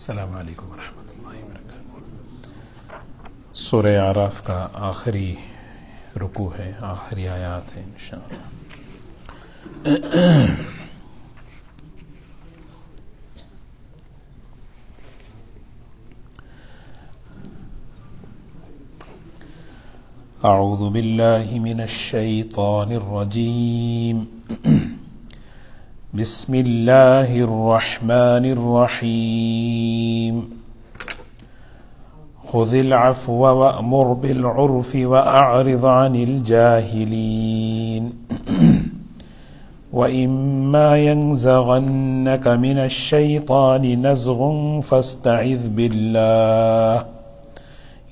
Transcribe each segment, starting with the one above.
السلام عليكم ورحمة الله وبركاته. سورة عراف کا آخری رکو ہے آخری آیات ہے انشاءاللہ۔ أعوذ بالله من الشيطان الرجيم. بسم الله الرحمن الرحيم. خذ العفو وأمر بالعرف وأعرض عن الجاهلين. وإما ينزغنك من الشيطان نزغ فاستعذ بالله.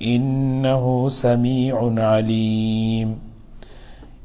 إنه سميع عليم.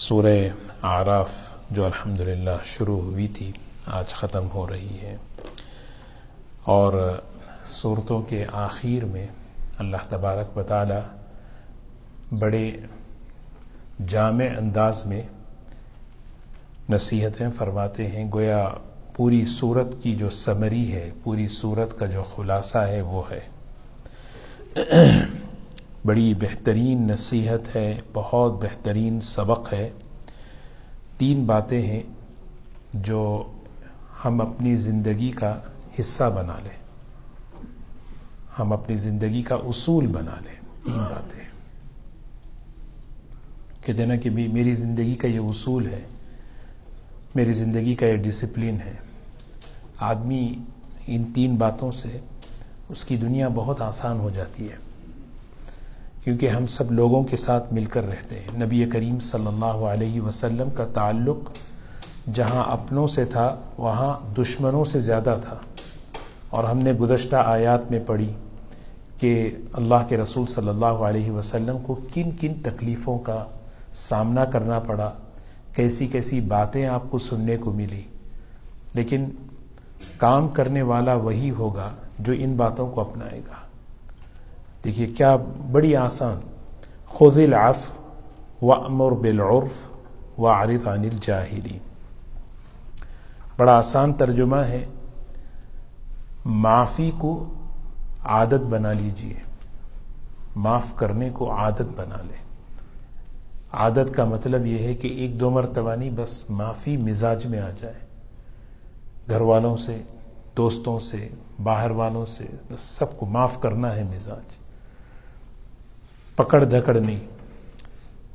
سورہ آراف جو الحمدللہ شروع ہوئی تھی، آج ختم ہو رہی ہے۔ اور صورتوں کے آخر میں اللہ تبارک و تعالی بڑے جامع انداز میں نصیحتیں فرماتے ہیں۔ گویا پوری صورت کی جو سمری ہے، پوری صورت کا جو خلاصہ ہے وہ ہے۔ بڑی بہترین نصیحت ہے، بہت بہترین سبق ہے۔ تین باتیں ہیں جو ہم اپنی زندگی کا حصہ بنا لیں۔ ہم اپنی زندگی کا اصول بنا لیں۔ تین باتیں کہ جنا کہ میری زندگی کا یہ اصول ہے، میری زندگی کا یہ ڈسپلن ہے۔ آدمی ان تین باتوں سے اس کی دنیا بہت آسان ہو جاتی ہے۔ کیونکہ ہم سب لوگوں کے ساتھ مل کر رہتے ہیں۔ نبی کریم صلی اللہ علیہ وسلم کا تعلق جہاں اپنوں سے تھا، وہاں دشمنوں سے زیادہ تھا۔ اور ہم نے گزشتہ آیات میں پڑھی کہ اللہ کے رسول صلی اللہ علیہ وسلم کو کن کن تکلیفوں کا سامنا کرنا پڑا، کیسی کیسی باتیں آپ کو سننے کو ملی۔ لیکن کام کرنے والا وہی ہوگا جو ان باتوں کو اپنائے گا۔ دیکھیے، کیا بڑی آسان۔ خذ العف و امر بالعرف و عارف عن الجاہلین۔ بڑا آسان ترجمہ ہے۔ معافی کو عادت بنا لیجیے۔ معاف کرنے کو عادت بنا لیں عادت کا مطلب یہ ہے کہ ایک دو مرتبہ نہیں، بس معافی مزاج میں آ جائے۔ گھر والوں سے، دوستوں سے، باہر والوں سے، بس سب کو معاف کرنا ہے مزاج۔ پکڑ دھکڑ نہیں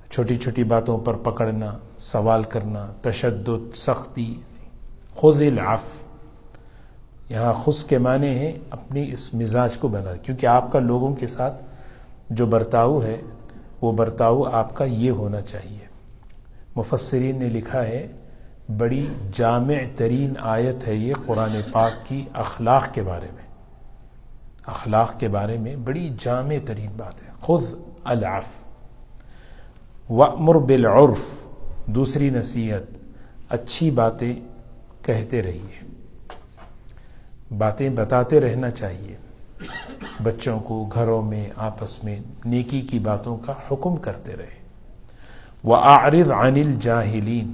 چھوٹی چھوٹی باتوں پر پکڑنا، سوال کرنا، تشدد، سختی خود العف یہاں خس کے معنی ہیں اپنی اس مزاج کو بنا، کیونکہ آپ کا لوگوں کے ساتھ جو برتاؤ ہے، وہ برتاؤ آپ کا یہ ہونا چاہیے۔ مفسرین نے لکھا ہے، بڑی جامع ترین آیت ہے یہ قرآن پاک کی اخلاق کے بارے میں۔ اخلاق کے بارے میں بڑی جامع ترین بات ہے۔ خود العف. وامر بالعرف. دوسری نصیحت، اچھی باتیں کہتے رہیے۔ باتیں بتاتے رہنا چاہیے۔ بچوں کو گھروں میں، آپس میں نیکی کی باتوں کا حکم کرتے رہے۔ وہ عارض عنل جاہلین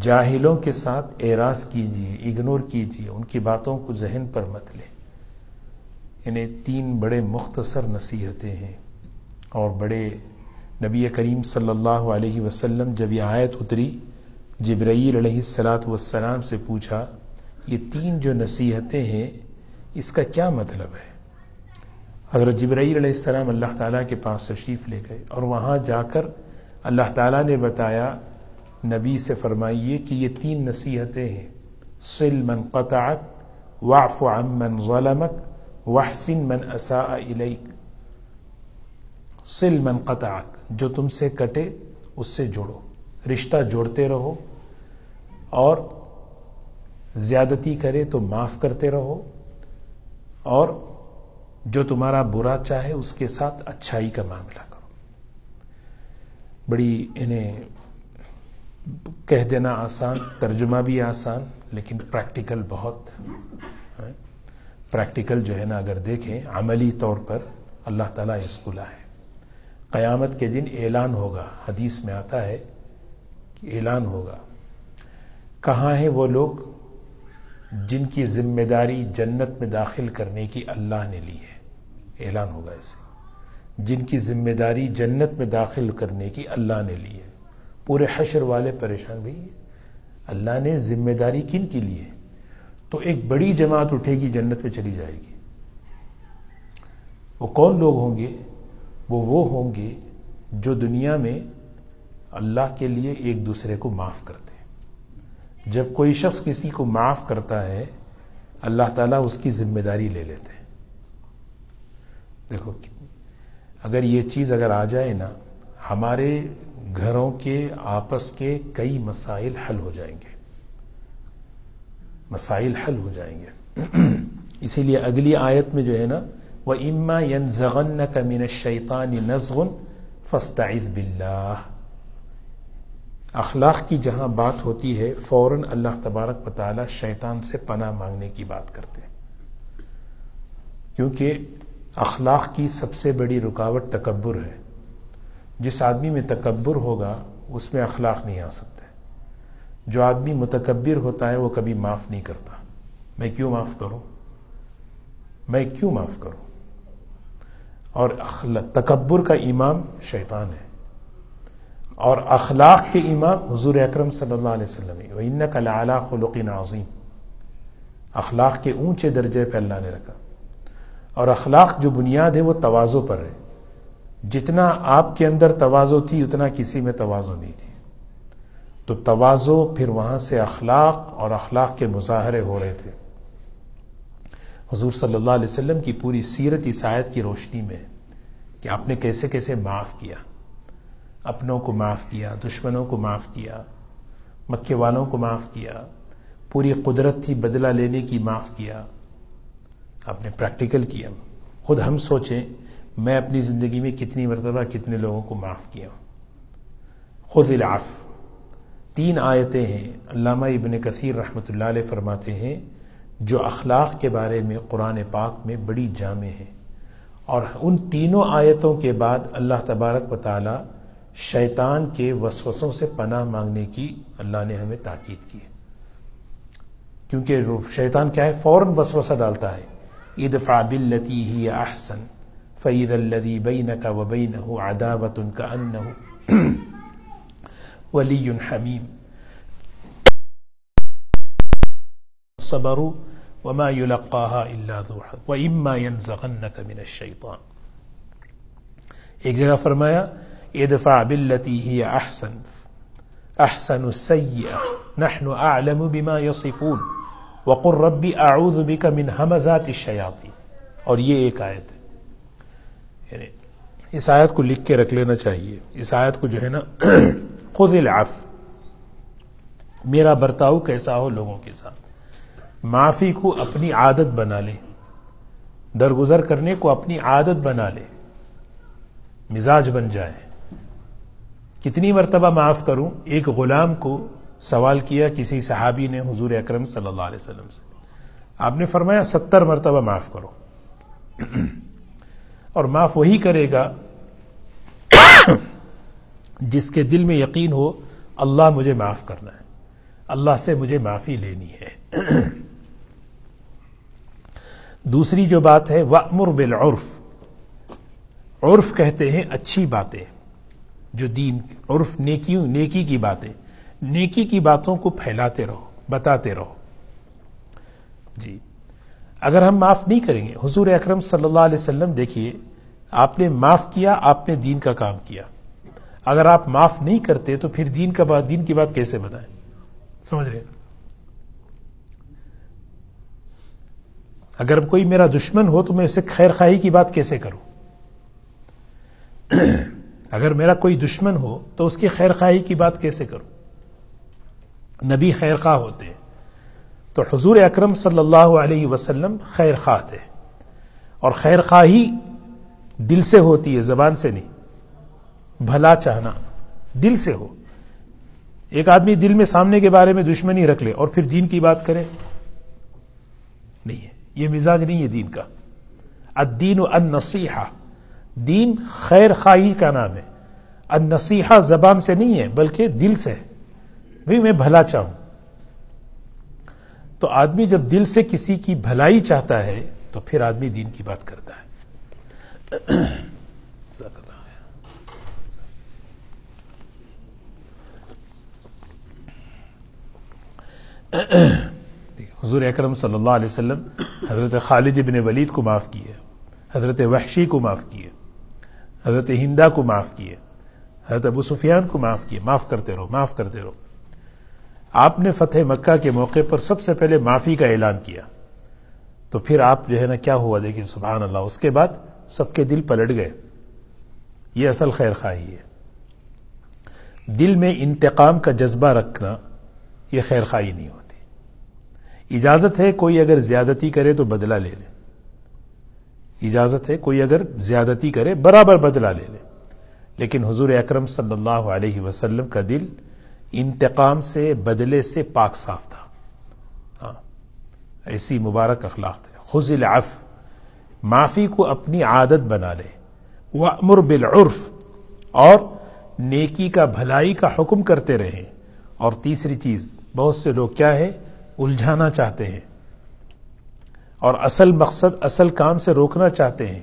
جاہلوں کے ساتھ اعراض کیجیے اگنور کیجیے ان کی باتوں کو ذہن پر مت لیں انہیں تین بڑے مختصر نصیحتیں ہیں۔ اور بڑے نبی کریم صلی اللہ علیہ وسلم جب یہ آیت اتری، جبرائیل علیہ السلاۃ والسلام سے پوچھا، یہ تین جو نصیحتیں ہیں، اس کا کیا مطلب ہے؟ حضرت جبرائیل علیہ السلام اللہ تعالیٰ کے پاس تشریف لے گئے اور وہاں جا کر اللہ تعالیٰ نے بتایا، نبی سے فرمائیے کہ یہ تین نصیحتیں ہیں۔ سل من قطعت واف من ظلمک وحسن من اساء الیک۔ سل من قطعت جو تم سے کٹے اس سے جوڑو۔ رشتہ جوڑتے رہو اور زیادتی کرے تو معاف کرتے رہو اور جو تمہارا برا چاہے اس کے ساتھ اچھائی کا معاملہ کرو۔ بڑی انہیں کہہ دینا آسان، ترجمہ بھی آسان، لیکن پریکٹیکل بہت ہاں، پریکٹیکل جو ہے نا، اگر دیکھیں عملی طور پر اللہ تعالیٰ اس کو لائے۔ قیامت کے دن اعلان ہوگا۔ حدیث میں آتا ہے کہ اعلان ہوگا۔ کہاں ہیں وہ لوگ جن کی ذمہ داری جنت میں داخل کرنے کی اللہ نے لی ہے؟ اعلان ہوگا اسے۔ جن کی ذمہ داری جنت میں داخل کرنے کی اللہ نے لی ہے۔ پورے حشر والے پریشان بھی اللہ نے ذمہ داری کن کی لی ہے؟ تو ایک بڑی جماعت اٹھے گی، جنت میں چلی جائے گی۔ وہ کون لوگ ہوں گے؟ وہ وہ ہوں گے جو دنیا میں اللہ کے لیے ایک دوسرے کو معاف کرتے ہیں۔ جب کوئی شخص کسی کو معاف کرتا ہے، اللہ تعالیٰ اس کی ذمہ داری لے لیتے ہیں۔ دیکھو، اگر یہ چیز اگر آ جائے نا، ہمارے گھروں کے آپس کے کئی مسائل حل ہو جائیں گے۔ مسائل حل ہو جائیں گے۔ اسی لیے اگلی آیت میں جو ہے نا اما ین زغن کا مین شیطان نزغن فستعذ باللہ اخلاق کی جہاں بات ہوتی ہے، فوراً اللہ تبارک و تعالی شیطان سے پناہ مانگنے کی بات کرتے ہیں۔ کیونکہ اخلاق کی سب سے بڑی رکاوٹ تکبر ہے۔ جس آدمی میں تکبر ہوگا، اس میں اخلاق نہیں آ سکتے۔ جو آدمی متکبر ہوتا ہے، وہ کبھی معاف نہیں کرتا۔ میں کیوں معاف کروں؟ میں کیوں معاف کروں؟ اور تکبر کا امام شیطان ہے۔ اور اخلاق کے امام حضور اکرم صلی اللہ علیہ وسلم ان کا خلق عظیم اخلاق کے اونچے درجے پہ اللہ نے رکھا۔ اور اخلاق جو بنیاد ہے وہ توازو پر ہے۔ جتنا آپ کے اندر توازو تھی، اتنا کسی میں توازو نہیں تھی۔ تو توازو پھر وہاں سے اخلاق اور اخلاق کے مظاہرے ہو رہے تھے۔ حضور صلی اللہ علیہ وسلم کی پوری سیرت عیسائیت کی روشنی میں کہ آپ نے کیسے کیسے معاف کیا، اپنوں کو معاف کیا، دشمنوں کو معاف کیا، مکے والوں کو معاف کیا، پوری قدرت تھی بدلہ لینے کی معاف کیا۔ آپ نے پریکٹیکل کیا۔ خود ہم سوچیں میں اپنی زندگی میں کتنی مرتبہ کتنے لوگوں کو معاف کیا خود العف تین آیتیں ہیں۔ علامہ ابن کثیر رحمۃ اللہ علیہ فرماتے ہیں جو اخلاق کے بارے میں قرآن پاک میں بڑی جامع ہیں۔ اور ان تینوں آیتوں کے بعد اللہ تبارک و تعالی شیطان کے وسوسوں سے پناہ مانگنے کی اللہ نے ہمیں تاکید کی کیونکہ شیطان کیا ہے؟ فوراً وسوسہ ڈالتا ہے۔ ادفع بالتي هي احسن فاذا الذي بينك وبينه عداوه كانه ولي حميم صبروا وما يلقاها الا ذو حظ واما ينزغنك من الشيطان. ایک جگہ فرمایا، ادفع بالتي هي احسن احسن السيئه نحن اعلم بما يصفون وقر ربی اعوذ بک من حمزات الشیاطین اور یہ ایک آیت ہے. یعنی اس آیت کو لکھ کے رکھ لینا چاہیے. اس آیت کو جو ہے نا خود العف میرا برتاؤ کیسا ہو لوگوں کے ساتھ؟ معافی کو اپنی عادت بنا لے۔ درگزر کرنے کو اپنی عادت بنا لے۔ مزاج بن جائے۔ کتنی مرتبہ معاف کروں؟ ایک غلام کو سوال کیا، کسی صحابی نے حضور اکرم صلی اللہ علیہ وسلم سے۔ آپ نے فرمایا، ستر مرتبہ معاف کرو۔ اور معاف وہی کرے گا جس کے دل میں یقین ہو، اللہ مجھے معاف کرنا ہے۔ اللہ سے مجھے معافی لینی ہے۔ دوسری جو بات ہے، وَأْمُرْ بِالْعُرْف۔ عرف کہتے ہیں اچھی باتیں، جو دین، عرف نیکی نیکی کی باتیں۔ نیکی کی باتوں کو پھیلاتے رہو، بتاتے رہو۔ جی۔ اگر ہم معاف نہیں کریں گے، حضور اکرم صلی اللہ علیہ وسلم دیکھیے، آپ نے معاف کیا، آپ نے دین کا کام کیا۔ اگر آپ معاف نہیں کرتے تو پھر دین کا بات دین کی بات کیسے بتائیں؟ سمجھ رہے اگر کوئی میرا دشمن ہو تو میں اسے خیر خواہی کی بات کیسے کروں؟ اگر میرا کوئی دشمن ہو تو اس کی خیر خواہی کی بات کیسے کروں؟ نبی خیر خواہ ہوتے تو حضور اکرم صلی اللہ علیہ وسلم خیر خواہ تھے۔ اور خیر خواہی دل سے ہوتی ہے، زبان سے نہیں۔ بھلا چاہنا دل سے ہو۔ ایک آدمی دل میں سامنے کے بارے میں دشمنی رکھ لے اور پھر دین کی بات کرے۔ یہ مزاج نہیں ہے دین کا۔ الدین النصیحہ، دین خیر خواہی کا نام ہے۔ النصیحہ زبان سے نہیں ہے، بلکہ دل سے ہے۔ بھائی میں بھلا چاہوں۔ تو آدمی جب دل سے کسی کی بھلائی چاہتا ہے، تو پھر آدمی دین کی بات کرتا ہے۔ حضور اکرم صلی اللہ علیہ وسلم حضرت خالد ابن ولید کو معاف کیے، حضرت وحشی کو معاف کیے، حضرت ہندا کو معاف کیے، حضرت ابو سفیان کو معاف کیے، معاف کرتے رہو، معاف کرتے رہو۔ آپ نے فتح مکہ کے موقع پر سب سے پہلے معافی کا اعلان کیا۔ تو پھر آپ جو ہے نا کیا ہوا دیکھیں، سبحان اللہ، اس کے بعد سب کے دل پلٹ گئے۔ یہ اصل خیر خواہی ہے۔ دل میں انتقام کا جذبہ رکھنا یہ خیر خواہی نہیں ہوتی۔ اجازت ہے کوئی اگر زیادتی کرے تو بدلہ لے لے۔ اجازت ہے کوئی اگر زیادتی کرے برابر بدلہ لے لے۔ لیکن حضور اکرم صلی اللہ علیہ وسلم کا دل انتقام سے، بدلے سے پاک صاف تھا۔ ہاں ایسی مبارک اخلاق تھے۔ خز العف، معافی کو اپنی عادت بنا لے۔ وہ امر بالعرف، اور نیکی کا، بھلائی کا حکم کرتے رہیں اور تیسری چیز، بہت سے لوگ کیا ہے؟ الجھانا چاہتے ہیں اور اصل مقصد اصل کام سے روکنا چاہتے ہیں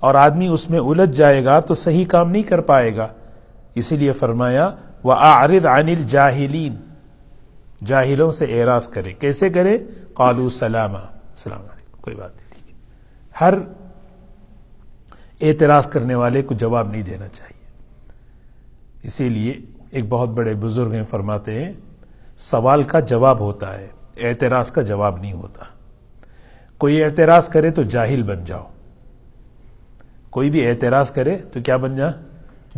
اور آدمی اس میں الجھ جائے گا تو صحیح کام نہیں کر پائے گا۔ اسی لیے فرمایا وہ آرد عنل جاہلین جاہلوں سے اعراض کرے۔ کیسے کرے؟ قالو سلامہ السلام علیکم۔ کوئی بات نہیں ہر اعتراض کرنے والے کو جواب نہیں دینا چاہیے۔ اسی لیے ایک بہت بڑے بزرگ ہیں، فرماتے ہیں، سوال کا جواب ہوتا ہے۔ اعتراض کا جواب نہیں ہوتا۔ کوئی اعتراض کرے تو جاہل بن جاؤ۔ کوئی بھی اعتراض کرے تو کیا بن جا؟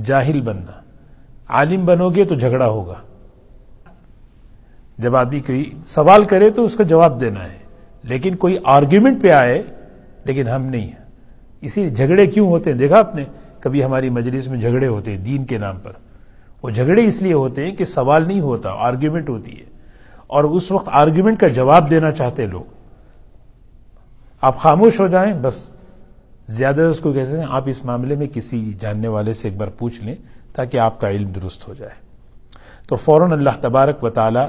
جاہل بننا۔ عالم بنو گے تو جھگڑا ہوگا۔ جب آدمی کوئی سوال کرے تو اس کا جواب دینا ہے۔ لیکن کوئی آرگیومنٹ پہ آئے، لیکن ہم نہیں ہیں۔ اسی جھگڑے کیوں ہوتے ہیں؟ دیکھا آپ نے، کبھی ہماری مجلس میں جھگڑے ہوتے ہیں دین کے نام پر۔ وہ جھگڑے اس لیے ہوتے ہیں کہ سوال نہیں ہوتا آرگیومنٹ ہوتی ہے۔ اور اس وقت آرگیومنٹ کا جواب دینا چاہتے لوگ۔ آپ خاموش ہو جائیں، بس زیادہ اس کو کہتے ہیں، آپ اس معاملے میں کسی جاننے والے سے ایک بار پوچھ لیں تاکہ آپ کا علم درست ہو جائے۔ تو فوراً اللہ تبارک و تعالی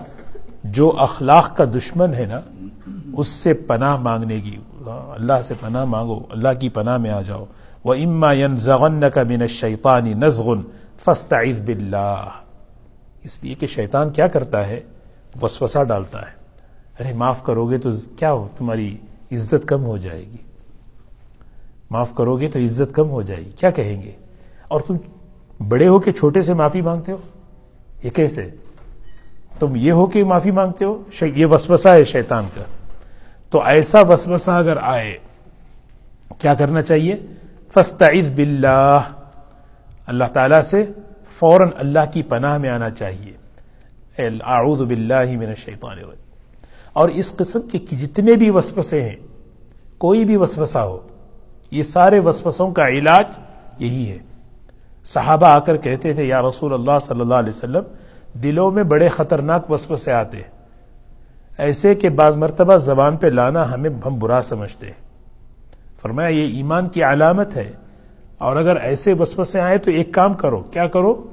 جو اخلاق کا دشمن ہے نا، اس سے پناہ مانگنے کی، اللہ سے پناہ مانگو، اللہ کی پناہ میں آ جاؤ۔ وہ اما ین کا بن شیطانی نزغن اس لیے کہ شیطان کیا کرتا ہے؟ وسوسہ ڈالتا ہے۔ ارے معاف کرو گے تو کیا ہو؟ تمہاری عزت کم ہو جائے گی۔ معاف کرو گے تو عزت کم ہو جائے گی۔ کیا کہیں گے؟ اور تم بڑے ہو کے چھوٹے سے معافی مانگتے ہو؟ یہ کیسے؟ تم یہ ہو کہ معافی مانگتے ہو؟ یہ وسوسہ ہے شیطان کا۔ تو ایسا وسوسہ اگر آئے، کیا کرنا چاہیے؟ فستعذ باللہ۔ اللہ تعالیٰ سے فوراً اللہ کی پناہ میں آنا چاہیے۔ اعوذ باللہ من الشیطان الرجیم۔ اور اس قسم کے جتنے بھی وسوسے ہیں، کوئی بھی وسوسہ ہو، یہ سارے وسوسوں کا علاج یہی ہے۔ صحابہ آ کر کہتے تھے، یا رسول اللہ صلی اللہ علیہ وسلم، دلوں میں بڑے خطرناک وسوسے آتے ہیں۔ ایسے کہ بعض مرتبہ زبان پہ لانا ہمیں ہم برا سمجھتے ہیں۔ فرمایا، یہ ایمان کی علامت ہے۔ اور اگر ایسے وسوسے آئے تو ایک کام کرو، کیا کرو؟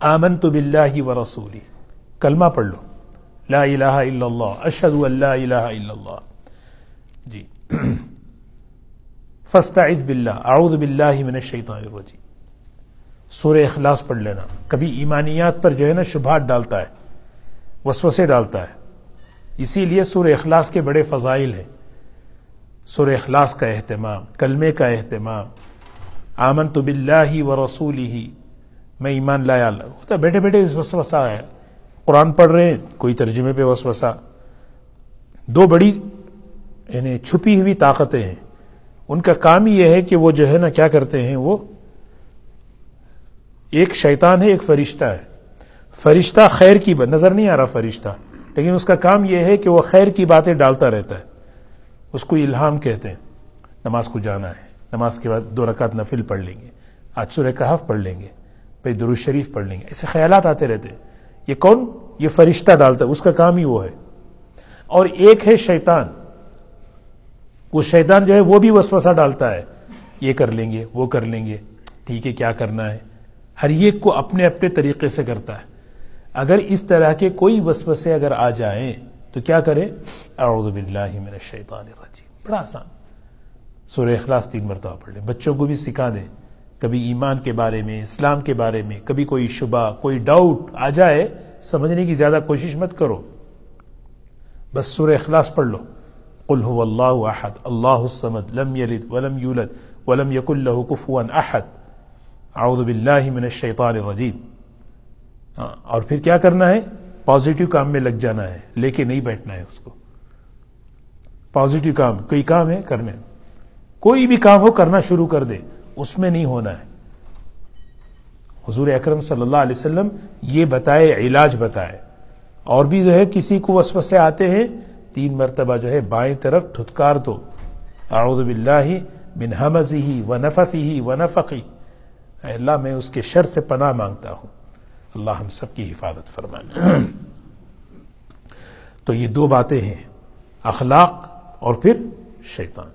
آمن تو بلّہ و رسولی. کلمہ پڑھ لو. لا الہ الا اللہ. اشد اللہ الہ الا اللہ. جی. فستعذ باللہ. اعوذ باللہ من الشیطان الرجیم. سور اخلاص پڑھ لینا. کبھی ایمانیات پر جو ہے نا شبہات ڈالتا ہے. وسوسے ڈالتا ہے. اسی لیے سور اخلاص کے بڑے فضائل ہیں. سور اخلاص کا اہتمام، کلمے کا اہتمام. آمن تو بلّہ و رسول ہی میں ایمان لایا۔ ہوتا بیٹھے بیٹھے اس وسوسا ہے۔ قرآن پڑھ رہے ہیں، کوئی ترجمے پہ وسوسا دو بڑی یعنی چھپی ہوئی طاقتیں ہیں۔ ان کا کام یہ ہے کہ وہ جو ہے نا، کیا کرتے ہیں، وہ ایک شیطان ہے، ایک فرشتہ ہے۔ فرشتہ خیر کی بات، نظر نہیں آ رہا فرشتہ۔ لیکن اس کا کام یہ ہے کہ وہ خیر کی باتیں ڈالتا رہتا ہے۔ اس کو الہام کہتے ہیں۔ نماز کو جانا ہے۔ نماز کے بعد دو رکعت نفل پڑھ لیں گے۔ آج سورہ کہف پڑھ لیں گے۔ پھر درو شریف پڑھ لیں گے۔ ایسے خیالات آتے رہتے یہ کون؟ یہ فرشتہ ڈالتا ہے۔ اس کا کام ہی وہ ہے۔ اور ایک ہے شیطان۔ وہ شیطان جو ہے وہ بھی وسوسہ ڈالتا ہے۔ یہ کر لیں گے، وہ کر لیں گے۔ ٹھیک ہے، کیا کرنا ہے؟ ہر ایک کو اپنے اپنے طریقے سے کرتا ہے۔ اگر اس طرح کے کوئی وسوسے اگر آ جائیں، تو کیا کرے اعوذ باللہ من الشیطان الرجیم۔ بڑا آسان۔ سورہ اخلاص تین مرتبہ پڑھ لیں۔ بچوں کو بھی سکھا دیں۔ کبھی ایمان کے بارے میں، اسلام کے بارے میں، کبھی کوئی شبہ، کوئی ڈاؤٹ آ جائے، سمجھنے کی زیادہ کوشش مت کرو۔ بس سورہ اخلاص پڑھ لو۔ قل هو اللہ احد، اللہ الصمد، لم یلد ولم یولد ولم یکن له کفوا احد۔ اعوذ باللہ من الشیطان الرجیم۔ ہاں اور پھر کیا کرنا ہے؟ پازیٹو کام میں لگ جانا ہے، لے کے نہیں بیٹھنا ہے اس کو۔ پازیٹو کام، کوئی کام ہے؟ کرنے۔ کوئی بھی کام ہو، کرنا شروع کر دے۔ اس میں نہیں ہونا ہے۔ حضور اکرم صلی اللہ علیہ وسلم یہ بتائے، علاج بتائے۔ اور بھی جو ہے کسی کو وسوسے آتے ہیں، تین مرتبہ جو ہے بائیں طرف ٹھتکار دو۔ اعوذ باللہ من حمزی و نفسی و نفقی اے اللہ، میں اس کے شر سے پناہ مانگتا ہوں۔ اللہ ہم سب کی حفاظت فرمائے۔ تو یہ دو باتیں ہیں، اخلاق اور پھر شیطان۔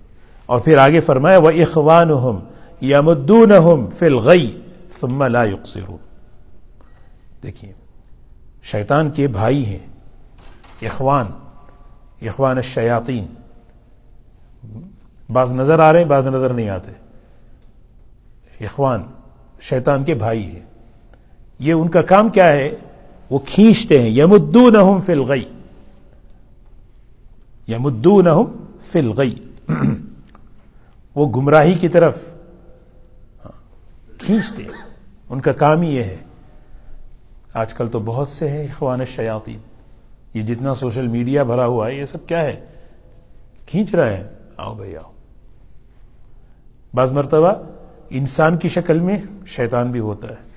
اور پھر آگے فرمایا وہ اخوان یا مدون فل ثم لا يقصرون دیکھیے، شیطان کے بھائی ہیں، اخوان اخوان الشیاطین۔ بعض نظر آ رہے ہیں، بعض نظر نہیں آتے۔ اخوان، شیطان کے بھائی ہیں۔ یہ ان کا کام کیا ہے؟ وہ کھینچتے ہیں۔ یمدونہم فی الغی۔ یمدونہم فی الغی۔ وہ گمراہی کی طرف کھینچتے ہیں۔ ان کا کام ہی یہ ہے۔ آج کل تو بہت سے ہیں اخوان الشیاطین۔ یہ جتنا سوشل میڈیا بھرا ہوا ہے، یہ سب کیا ہے؟ کھینچ رہے ہیں آؤ بھائی، آؤ۔ بعض مرتبہ انسان کی شکل میں شیطان بھی ہوتا ہے۔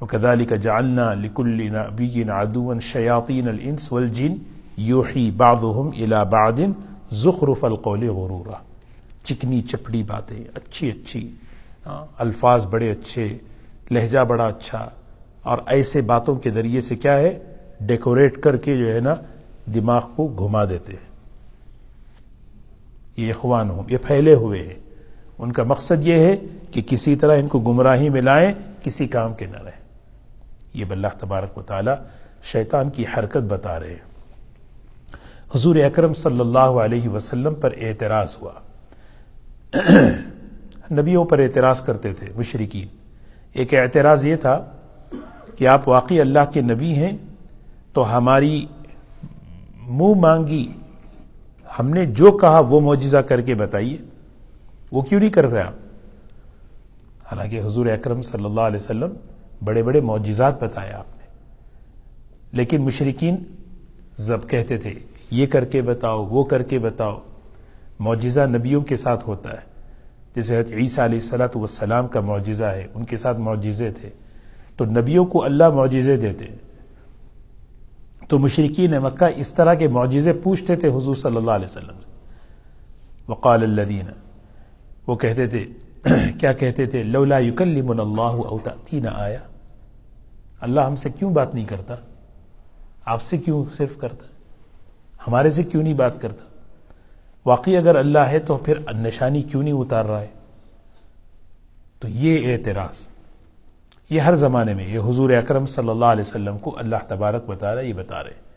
وكذلك جعلنا لكل نبي عدوا شياطين الانس والجن يوحي بعضهم الى بعض زخرف القول غرورا۔ چکنی چپڑی باتیں، اچھی اچھی۔ الفاظ بڑے اچھے، لہجہ بڑا اچھا اور ایسے باتوں کے ذریعے سے کیا ہے؟ ڈیکوریٹ کر کے جو ہے نا، دماغ کو گھما دیتے ہیں۔ یہ اخوان ہوں، یہ پھیلے ہوئے ہیں۔ ان کا مقصد یہ ہے کہ کسی طرح ان کو گمراہی میں لائیں، کسی کام کے نہ رہیں۔ یہ بلّہ تبارک و تعالی شیطان کی حرکت بتا رہے ہیں۔ حضور اکرم صلی اللہ علیہ وسلم پر اعتراض ہوا۔ نبیوں پر اعتراض کرتے تھے مشرقین ایک اعتراض یہ تھا کہ آپ واقعی اللہ کے نبی ہیں، تو ہماری منہ مانگی، ہم نے جو کہا وہ معجزہ کر کے بتائیے۔ وہ کیوں نہیں کر رہے آپ؟ حالانکہ حضور اکرم صلی اللہ علیہ وسلم بڑے بڑے معجزات بتائے آپ نے۔ لیکن مشرقین زب کہتے تھے، یہ کر کے بتاؤ، وہ کر کے بتاؤ، معجزہ نبیوں کے ساتھ ہوتا ہے۔ جیسے حضرت عیسیٰ علیہ السلاۃ والسلام کا معجزہ ہے، ان کے ساتھ معجزے تھے۔ تو نبیوں کو اللہ معجزے دیتے۔ تو مشرقین مکہ اس طرح کے معجزے پوچھتے تھے حضور صلی اللہ علیہ وسلم سے۔ وقال الدین وہ کہتے تھے، کیا کہتے تھے، لولا یکلمن اللہ او تین آیا اللہ ہم سے کیوں بات نہیں کرتا؟ آپ سے کیوں صرف کرتا؟ ہمارے سے کیوں نہیں بات کرتا؟ واقعی اگر اللہ ہے تو پھر نشانی کیوں نہیں اتار رہا ہے؟ تو یہ اعتراض، یہ ہر زمانے میں، یہ حضور اکرم صلی اللہ علیہ وسلم کو اللہ تبارک بتا رہا ہے یہ بتا رہے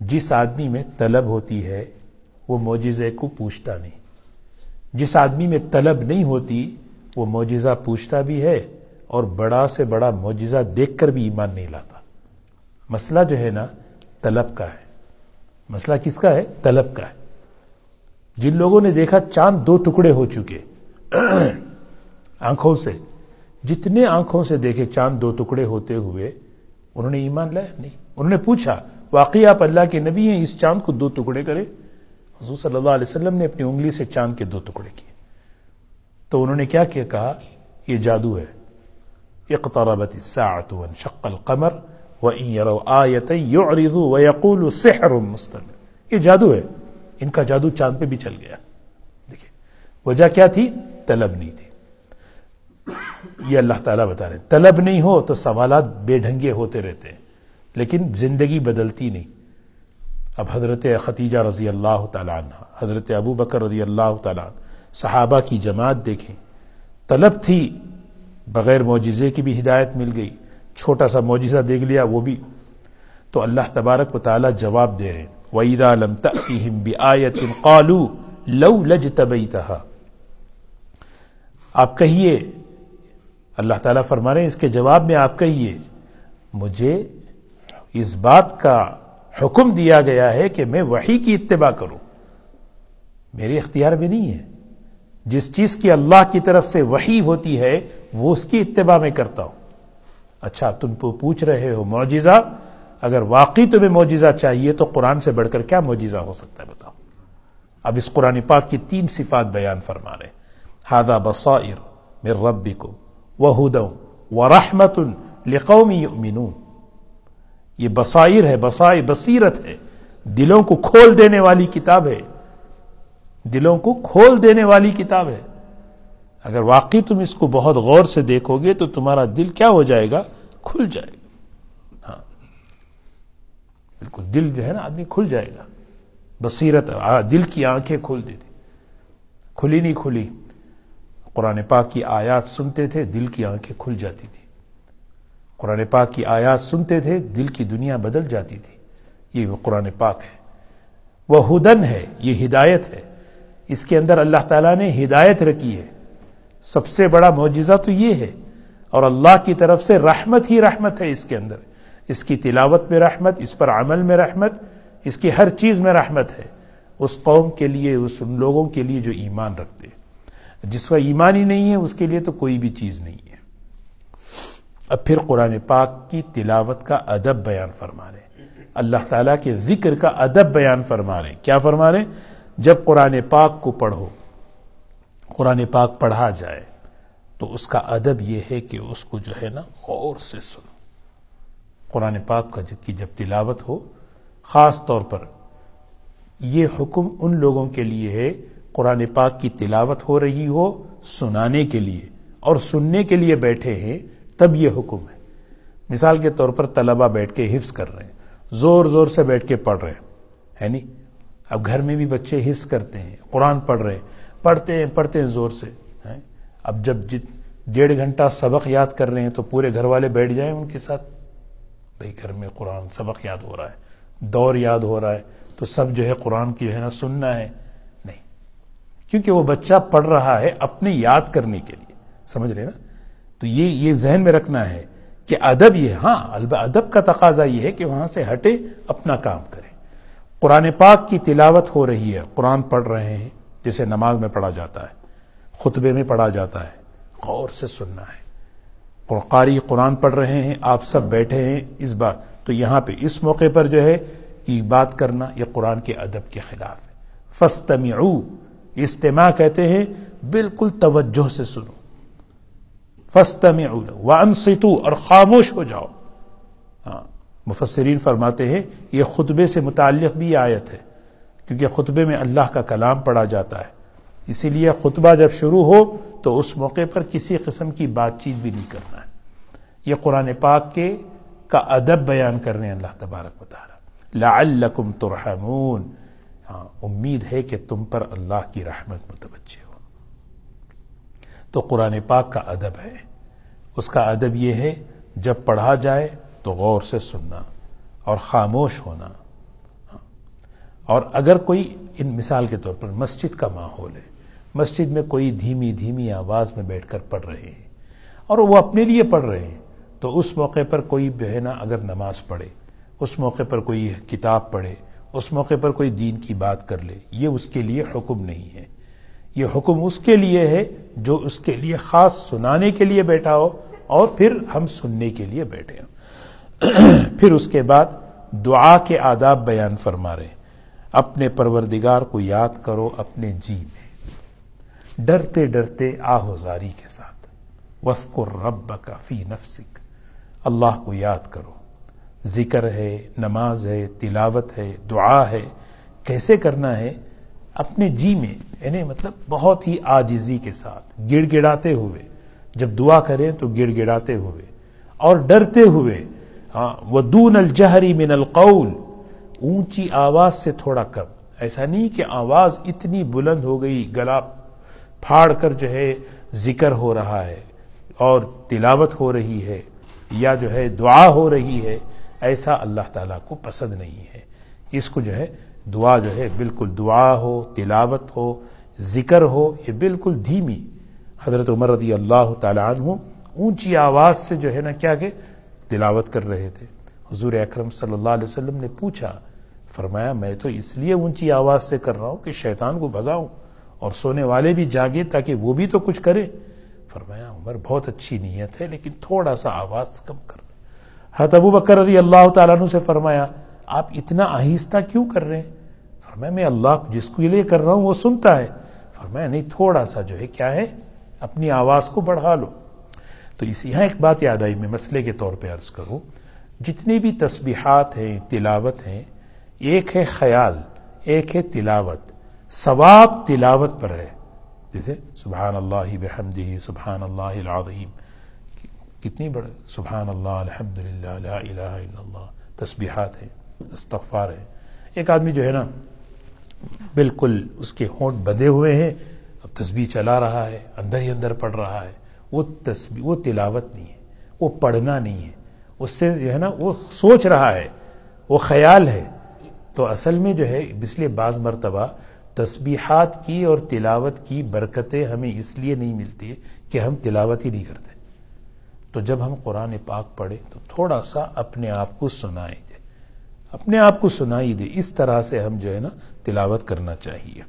جس آدمی میں طلب ہوتی ہے، وہ معجزے کو پوچھتا نہیں۔ جس آدمی میں طلب نہیں ہوتی، وہ معجزہ پوچھتا بھی ہے اور بڑا سے بڑا معجزہ دیکھ کر بھی ایمان نہیں لاتا۔ مسئلہ جو ہے نا، طلب کا ہے۔ مسئلہ کس کا ہے؟ طلب کا ہے۔ جن لوگوں نے دیکھا چاند دو ٹکڑے ہو چکے۔ آنکھوں سے۔ جتنے آنکھوں سے دیکھے چاند دو ٹکڑے ہوتے ہوئے، انہوں نے ایمان لایا؟ نہیں۔ انہوں نے پوچھا، واقعی آپ اللہ کے نبی ہیں، اس چاند کو دو ٹکڑے کرے حضور صلی اللہ علیہ وسلم نے اپنی انگلی سے چاند کے دو ٹکڑے کیے۔ تو انہوں نے کیا کیا؟ کہا، یہ جادو ہے۔ اقتربت الساعة وانشق القمر وَإِن يَرَوْا آيَةً يُعْرِضُوا وَيَقُولُوا سِحْرٌ مُسْتَمِرٌ۔ یہ جادو ہے۔ ان کا جادو چاند پہ بھی چل گیا۔ دیکھیں وجہ کیا تھی؟ طلب نہیں تھی۔ یہ اللہ تعالیٰ بتا رہے ہیں۔ طلب نہیں ہو تو سوالات بے ڈھنگے ہوتے رہتے ہیں، لیکن زندگی بدلتی نہیں۔ اب حضرت ختیجہ رضی اللہ تعالیٰ عنہ، حضرت ابو بکر رضی اللہ تعالیٰ عنہ، صحابہ کی جماعت دیکھیں۔ طلب تھی، بغیر معجزے کی بھی ہدایت مل گئی۔ چھوٹا سا معجزہ دیکھ لیا، وہ بھی۔ تو اللہ تبارک و تعالیٰ جواب دے رہے ہیں۔ وَإِذَا لَمْ تَأْتِهِمْ بِآيَةٍ قَالُوا لَوْ لَجْتَبَيْتَهَا آپ کہیے، اللہ تعالیٰ فرما رہے ہیں، اس کے جواب میں آپ کہیے، مجھے اس بات کا حکم دیا گیا ہے کہ میں وحی کی اتباع کروں۔ میرے اختیار میں نہیں ہے۔ جس چیز کی اللہ کی طرف سے وحی ہوتی ہے، وہ اس کی اتباع میں کرتا ہوں۔ اچھا تم پوچھ رہے ہو، معجزہ اگر واقعی تمہیں معجزہ چاہیے تو قرآن سے بڑھ کر کیا معجزہ ہو سکتا ہے بتاؤ؟ اب اس قرآن پاک کی تین صفات بیان فرما رہے ہادا بصائر مر ربی کو وہ و رحمت القومی یہ بصائر ہے بسائی بصیرت ہے۔ دلوں کو کھول دینے والی کتاب ہے۔ دلوں کو کھول دینے والی کتاب ہے۔ اگر واقعی تم اس کو بہت غور سے دیکھو گے تو تمہارا دل کیا ہو جائے گا؟ کھل جائے گا۔ بالکل دل جو ہے نا آدمی کھل جائے گا۔ بصیرت دل کی آنکھیں کھول دیتی۔ کھلی نہیں کھلی۔ قرآن پاک کی آیات سنتے تھے، دل کی آنکھیں کھل جاتی تھی۔ قرآن پاک کی آیات سنتے تھے، دل کی دنیا بدل جاتی تھی۔ یہ وہ قرآن پاک ہے۔ وہ ہدن ہے، یہ ہدایت ہے۔ اس کے اندر اللہ تعالیٰ نے ہدایت رکھی ہے۔ سب سے بڑا معجزہ تو یہ ہے۔ اور اللہ کی طرف سے رحمت ہی رحمت ہے اس کے اندر۔ اس کی تلاوت میں رحمت، اس پر عمل میں رحمت، اس کی ہر چیز میں رحمت ہے۔ اس قوم کے لیے، اس ان لوگوں کے لیے جو ایمان رکھتے جس کا ایمان ہی نہیں ہے، اس کے لیے تو کوئی بھی چیز نہیں ہے۔ اب پھر قرآن پاک کی تلاوت کا ادب بیان فرما رہے اللہ تعالیٰ کے ذکر کا ادب بیان فرما رہے کیا فرما رہے جب قرآن پاک کو پڑھو، قرآن پاک پڑھا جائے، تو اس کا ادب یہ ہے کہ اس کو جو ہے نا غور سے سنو۔ قرآن پاک کا کی جب تلاوت ہو، خاص طور پر یہ حکم ان لوگوں کے لیے ہے، قرآن پاک کی تلاوت ہو رہی ہو، سنانے کے لیے، اور سننے کے لیے بیٹھے ہیں، تب یہ حکم ہے۔ مثال کے طور پر طلبہ بیٹھ کے حفظ کر رہے ہیں، زور زور سے بیٹھ کے پڑھ رہے ہیں، ہے نہیں؟ اب گھر میں بھی بچے حفظ کرتے ہیں، قرآن پڑھ رہے ہیں، پڑھتے ہیں پڑھتے ہیں زور سے اب جب جت ڈیڑھ گھنٹہ سبق یاد کر رہے ہیں تو پورے گھر والے بیٹھ جائیں ان کے ساتھ۔ بھائی گھر میں قرآن سبق یاد ہو رہا ہے، دور یاد ہو رہا ہے، تو سب جو ہے قرآن کی جو ہے نا سننا ہے۔ نہیں، کیونکہ وہ بچہ پڑھ رہا ہے اپنے یاد کرنے کے لیے، سمجھ رہے نا؟ تو یہ یہ ذہن میں رکھنا ہے کہ ادب یہ ہاں ادب کا تقاضا یہ ہے کہ وہاں سے ہٹے، اپنا کام کرے۔ قرآن پاک کی تلاوت ہو رہی ہے، قرآن پڑھ رہے ہیں جسے نماز میں پڑھا جاتا ہے، خطبے میں پڑھا جاتا ہے، غور سے سننا ہے۔ قاری قرآن پڑھ رہے ہیں، آپ سب بیٹھے ہیں اس بات تو یہاں پہ اس موقع پر جو ہے، یہ بات کرنا یہ قرآن کے ادب کے خلاف ہے۔ فستمعو استماع کہتے ہیں، بالکل توجہ سے سنو۔ فستمعو وانصتو، اور خاموش ہو جاؤ۔ ہاں مفسرین فرماتے ہیں، یہ خطبے سے متعلق بھی آیت ہے۔ کیونکہ خطبے میں اللہ کا کلام پڑھا جاتا ہے۔ اسی لیے خطبہ جب شروع ہو تو اس موقع پر کسی قسم کی بات چیت بھی نہیں کرنا ہے۔ یہ قرآن پاک کے کا ادب بیان کرنے اللہ تبارک بتا رہا لعلکم ترحمون۔ ہاں امید ہے کہ تم پر اللہ کی رحمت متوجہ ہو۔ تو قرآن پاک کا ادب ہے۔ اس کا ادب یہ ہے، جب پڑھا جائے تو غور سے سننا اور خاموش ہونا۔ ہاں، اور اگر کوئی ان مثال کے طور پر مسجد کا ماحول ہے۔ مسجد میں کوئی دھیمی دھیمی آواز میں بیٹھ کر پڑھ رہے ہیں اور وہ اپنے لیے پڑھ رہے ہیں۔ تو اس موقع پر کوئی بہنا اگر نماز پڑھے، اس موقع پر کوئی کتاب پڑھے، اس موقع پر کوئی دین کی بات کر لے، یہ اس کے لیے حکم نہیں ہے۔ یہ حکم اس کے لیے ہے جو اس کے لیے خاص سنانے کے لیے بیٹھا ہو اور پھر ہم سننے کے لیے بیٹھے ہوں۔ پھر اس کے بعد دعا کے آداب بیان فرما رہے اپنے پروردگار کو یاد کرو اپنے جی میں۔ ڈرتے ڈرتے آہوزاری کے ساتھ۔ وسکر رب کا فی نفسک۔ اللہ کو یاد کرو۔ ذکر ہے، نماز ہے، تلاوت ہے، دعا ہے۔ کیسے کرنا ہے؟ اپنے جی میں یعنی مطلب بہت ہی آجزی کے ساتھ۔ گڑ گڑاتے ہوئے۔ جب دعا کریں تو گڑ گڑاتے ہوئے۔ اور ڈرتے ہوئے۔ ہاں وہ دون الجہری من القول۔ اونچی آواز سے تھوڑا کم۔ ایسا نہیں کہ آواز اتنی بلند ہو گئی، گلا پھاڑ کر جو ہے ذکر ہو رہا ہے اور تلاوت ہو رہی ہے یا جو ہے دعا ہو رہی ہے، ایسا اللہ تعالیٰ کو پسند نہیں ہے۔ اس کو جو ہے دعا جو ہے بالکل دعا ہو، تلاوت ہو، ذکر ہو، یہ بالکل دھیمی۔ حضرت عمر رضی اللہ تعالیٰ عنہ اونچی آواز سے جو ہے نا کیا کہ تلاوت کر رہے تھے۔ حضور اکرم صلی اللہ علیہ وسلم نے پوچھا فرمایا، میں تو اس لیے اونچی آواز سے کر رہا ہوں کہ شیطان کو بھگاؤں اور سونے والے بھی جاگے تاکہ وہ بھی تو کچھ کرے۔ فرمایا، عمر بہت اچھی نیت ہے، لیکن تھوڑا سا آواز کم کر حضرت ابو بکر رضی اللہ تعالیٰ عنہ سے فرمایا، آپ اتنا آہستہ کیوں کر رہے ہیں؟ فرمایا، میں اللہ جس کو لیے کر رہا ہوں وہ سنتا ہے۔ فرمایا، نہیں، تھوڑا سا جو ہے، کیا ہے؟ اپنی آواز کو بڑھا لو۔ تو اس یہاں ایک بات یاد آئی، میں مسئلے کے طور پہ عرض کروں۔ جتنی بھی تسبیحات ہیں، تلاوت ہیں ایک ہے خیال، ایک ہے تلاوت۔ ثواب تلاوت پر ہے۔ جیسے سبحان اللہ بحمدہ، سبحان اللہ العظیم۔ کتنی بڑے، سبحان اللہ الحمد للہ لا الہ الا اللہ۔ تسبیحات ہیں، استغفار ہے ایک آدمی جو ہے نا، بالکل اس کے ہونٹ بدے ہوئے ہیں، اب تسبیح چلا رہا ہے، اندر ہی اندر پڑھ رہا ہے۔ وہ تسبیح، وہ تلاوت نہیں ہے، وہ پڑھنا نہیں ہے۔ اس سے جو ہے نا، وہ سوچ رہا ہے، وہ خیال ہے۔ تو اصل میں جو ہے، اس لیے بعض مرتبہ تسبیحات کی اور تلاوت کی برکتیں ہمیں اس لیے نہیں ملتی کہ ہم تلاوت ہی نہیں کرتے۔ تو جب ہم قرآن پاک پڑھیں تو تھوڑا سا اپنے آپ کو سنائیں دے اپنے آپ کو سنائی دے اس طرح سے ہم جو ہے نا، تلاوت کرنا چاہیے۔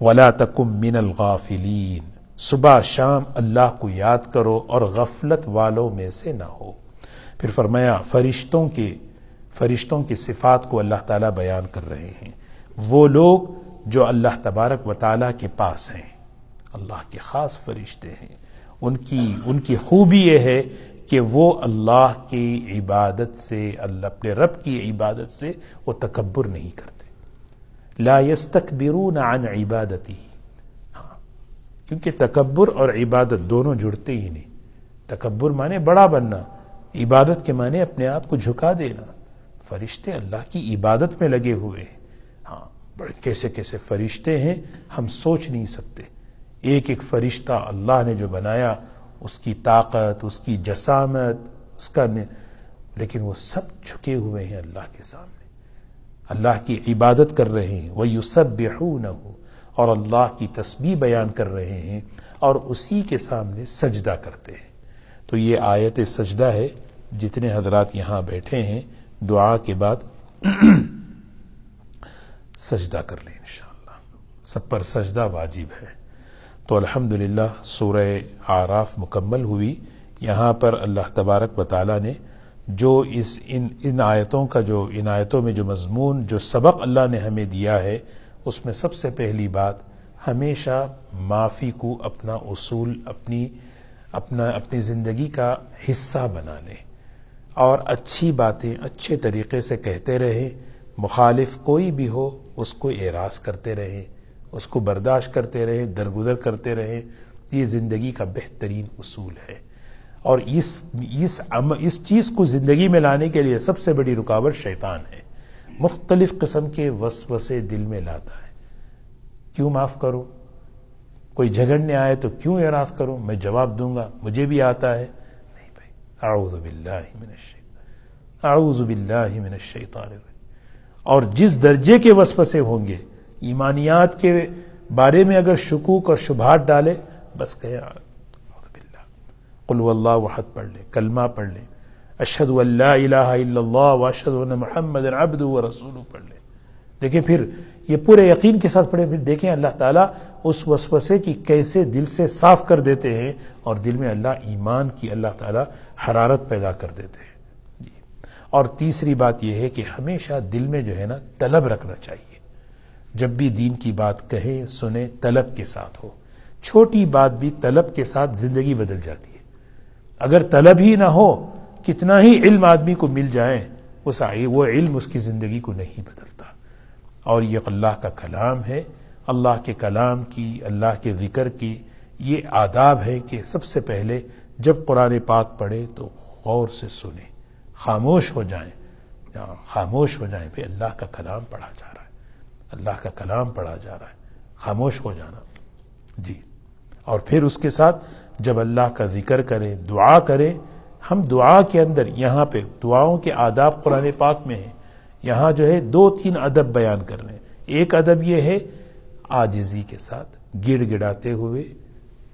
ولا تکم من الغافلین صبح شام اللہ کو یاد کرو اور غفلت والوں میں سے نہ ہو۔ پھر فرمایا، فرشتوں کے فرشتوں کی صفات کو اللہ تعالیٰ بیان کر رہے ہیں۔ وہ لوگ جو اللہ تبارک و تعالیٰ کے پاس ہیں۔ اللہ کے خاص فرشتے ہیں۔ ان کی ان کی خوبی یہ ہے کہ وہ اللہ کی عبادت سے، اللہ، اپنے رب کی عبادت سے وہ تکبر نہیں کرتے۔ لا يستكبرون عن عبادتی۔ ہاں کیونکہ تکبر اور عبادت دونوں جڑتے ہی نہیں۔ تکبر مانے بڑا بننا، عبادت کے معنی اپنے آپ کو جھکا دینا۔ فرشتے اللہ کی عبادت میں لگے ہوئے ہیں۔ ہاں بڑے کیسے کیسے فرشتے ہیں، ہم سوچ نہیں سکتے۔ ایک ایک فرشتہ اللہ نے جو بنایا، اس کی طاقت، اس کی جسامت، اس کا لیکن وہ سب جھکے ہوئے ہیں اللہ کے سامنے۔ اللہ کی عبادت کر رہے ہیں۔ وہ یو سب اور اللہ کی تسبیح بیان کر رہے ہیں اور اسی کے سامنے سجدہ کرتے ہیں۔ تو یہ آیت سجدہ ہے، جتنے حضرات یہاں بیٹھے ہیں دعا کے بعد سجدہ کر لیں انشاءاللہ۔ سب پر سجدہ واجب ہے۔ تو الحمد للہ سورہ آراف مکمل ہوئی۔ یہاں پر اللہ تبارک و تعالیٰ نے جو اس ان ان آیتوں کا جو ان آیتوں میں جو مضمون جو سبق اللہ نے ہمیں دیا ہے، اس میں سب سے پہلی بات، ہمیشہ معافی کو اپنا اصول، اپنی، اپنا، اپنی زندگی کا حصہ بنا لیں۔ اور اچھی باتیں اچھے طریقے سے کہتے رہیں مخالف کوئی بھی ہو، اس کو اعراض کرتے رہیں اس کو برداشت کرتے رہیں درگزر کرتے رہیں یہ زندگی کا بہترین اصول ہے۔ اور اس اس اس چیز کو زندگی میں لانے کے لیے سب سے بڑی رکاوٹ شیطان ہے۔ مختلف قسم کے وسوسے دل میں لاتا ہے۔ کیوں معاف کروں؟ کوئی جھگڑنے آئے تو کیوں اعراض کروں؟ میں جواب دوں گا، مجھے بھی آتا ہے۔ اعوذ باللہ من الشیطان اعوذ باللہ من الشیطان اور جس درجے کے وسوسے ہوں گے، ایمانیات کے بارے میں اگر شکوک اور شبہات ڈالے، بس کہ قلو اللہ وحد پڑھ لے، کلمہ پڑھ لے۔ اشد اللہ الہ الا اللہ واشد محمد عبد و رسول پڑھ لے۔ دیکھیں پھر یہ پورے یقین کے ساتھ پڑھیں، پھر دیکھیں اللہ تعالیٰ اس وسوسے کی کیسے دل سے صاف کر دیتے ہیں اور دل میں اللہ ایمان کی اللہ تعالیٰ حرارت پیدا کر دیتے ہیں۔ جی۔ اور تیسری بات یہ ہے کہ ہمیشہ دل میں جو ہے نا طلب رکھنا چاہیے۔ جب بھی دین کی بات کہیں، سنیں، طلب کے ساتھ ہو۔ چھوٹی بات بھی طلب کے ساتھ زندگی بدل جاتی ہے۔ اگر طلب ہی نہ ہو، کتنا ہی علم آدمی کو مل جائے وہ علم اس کی زندگی کو نہیں بدلتا۔ اور یہ اللہ کا کلام ہے۔ اللہ کے کلام کی، اللہ کے ذکر کی یہ آداب ہے کہ سب سے پہلے جب قرآن پاک پڑھے تو غور سے سنیں۔ خاموش ہو جائیں۔ خاموش ہو جائیں پہ اللہ کا کلام پڑھا جا رہا ہے۔ اللہ کا کلام پڑھا جا رہا ہے۔ خاموش ہو جانا۔ جی۔ اور پھر اس کے ساتھ جب اللہ کا ذکر کریں، دعا کریں، ہم دعا کے اندر، یہاں پہ دعاؤں کے آداب قرآن پاک میں ہیں۔ یہاں جو ہے دو تین ادب بیان کر رہے ہیں ایک ادب یہ ہے آجزی کے ساتھ گڑ گڑاتے ہوئے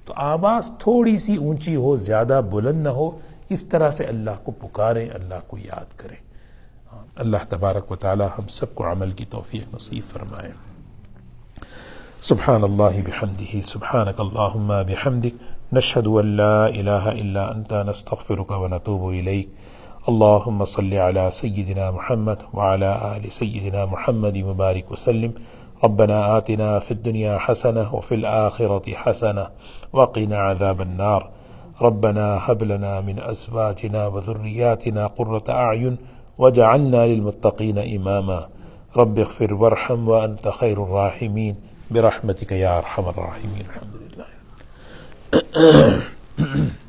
تو آواز تھوڑی سی اونچی ہو زیادہ بلند نہ ہو اس طرح سے اللہ کو پکاریں اللہ کو یاد کریں اللہ تبارک و تعالی ہم سب کو عمل کی توفیق نصیب فرمائیں سبحان اللہ بحمدہ، سبحانک اللہم بحمدک نشهد أن لا إله إلا أنت نستغفرك ونتوب إليك اللهم صل على سيدنا محمد وعلى آل سيدنا محمد مبارك وسلم. ربنا آتنا في الدنيا حسنة وفي الآخرة حسنة وقنا عذاب النار. ربنا هب لنا من أزواجنا وذرياتنا قرة أعين وجعلنا للمتقين إماما. رب اغفر وارحم وأنت خير الراحمين. برحمتك يا أرحم الراحمين. الحمد لله.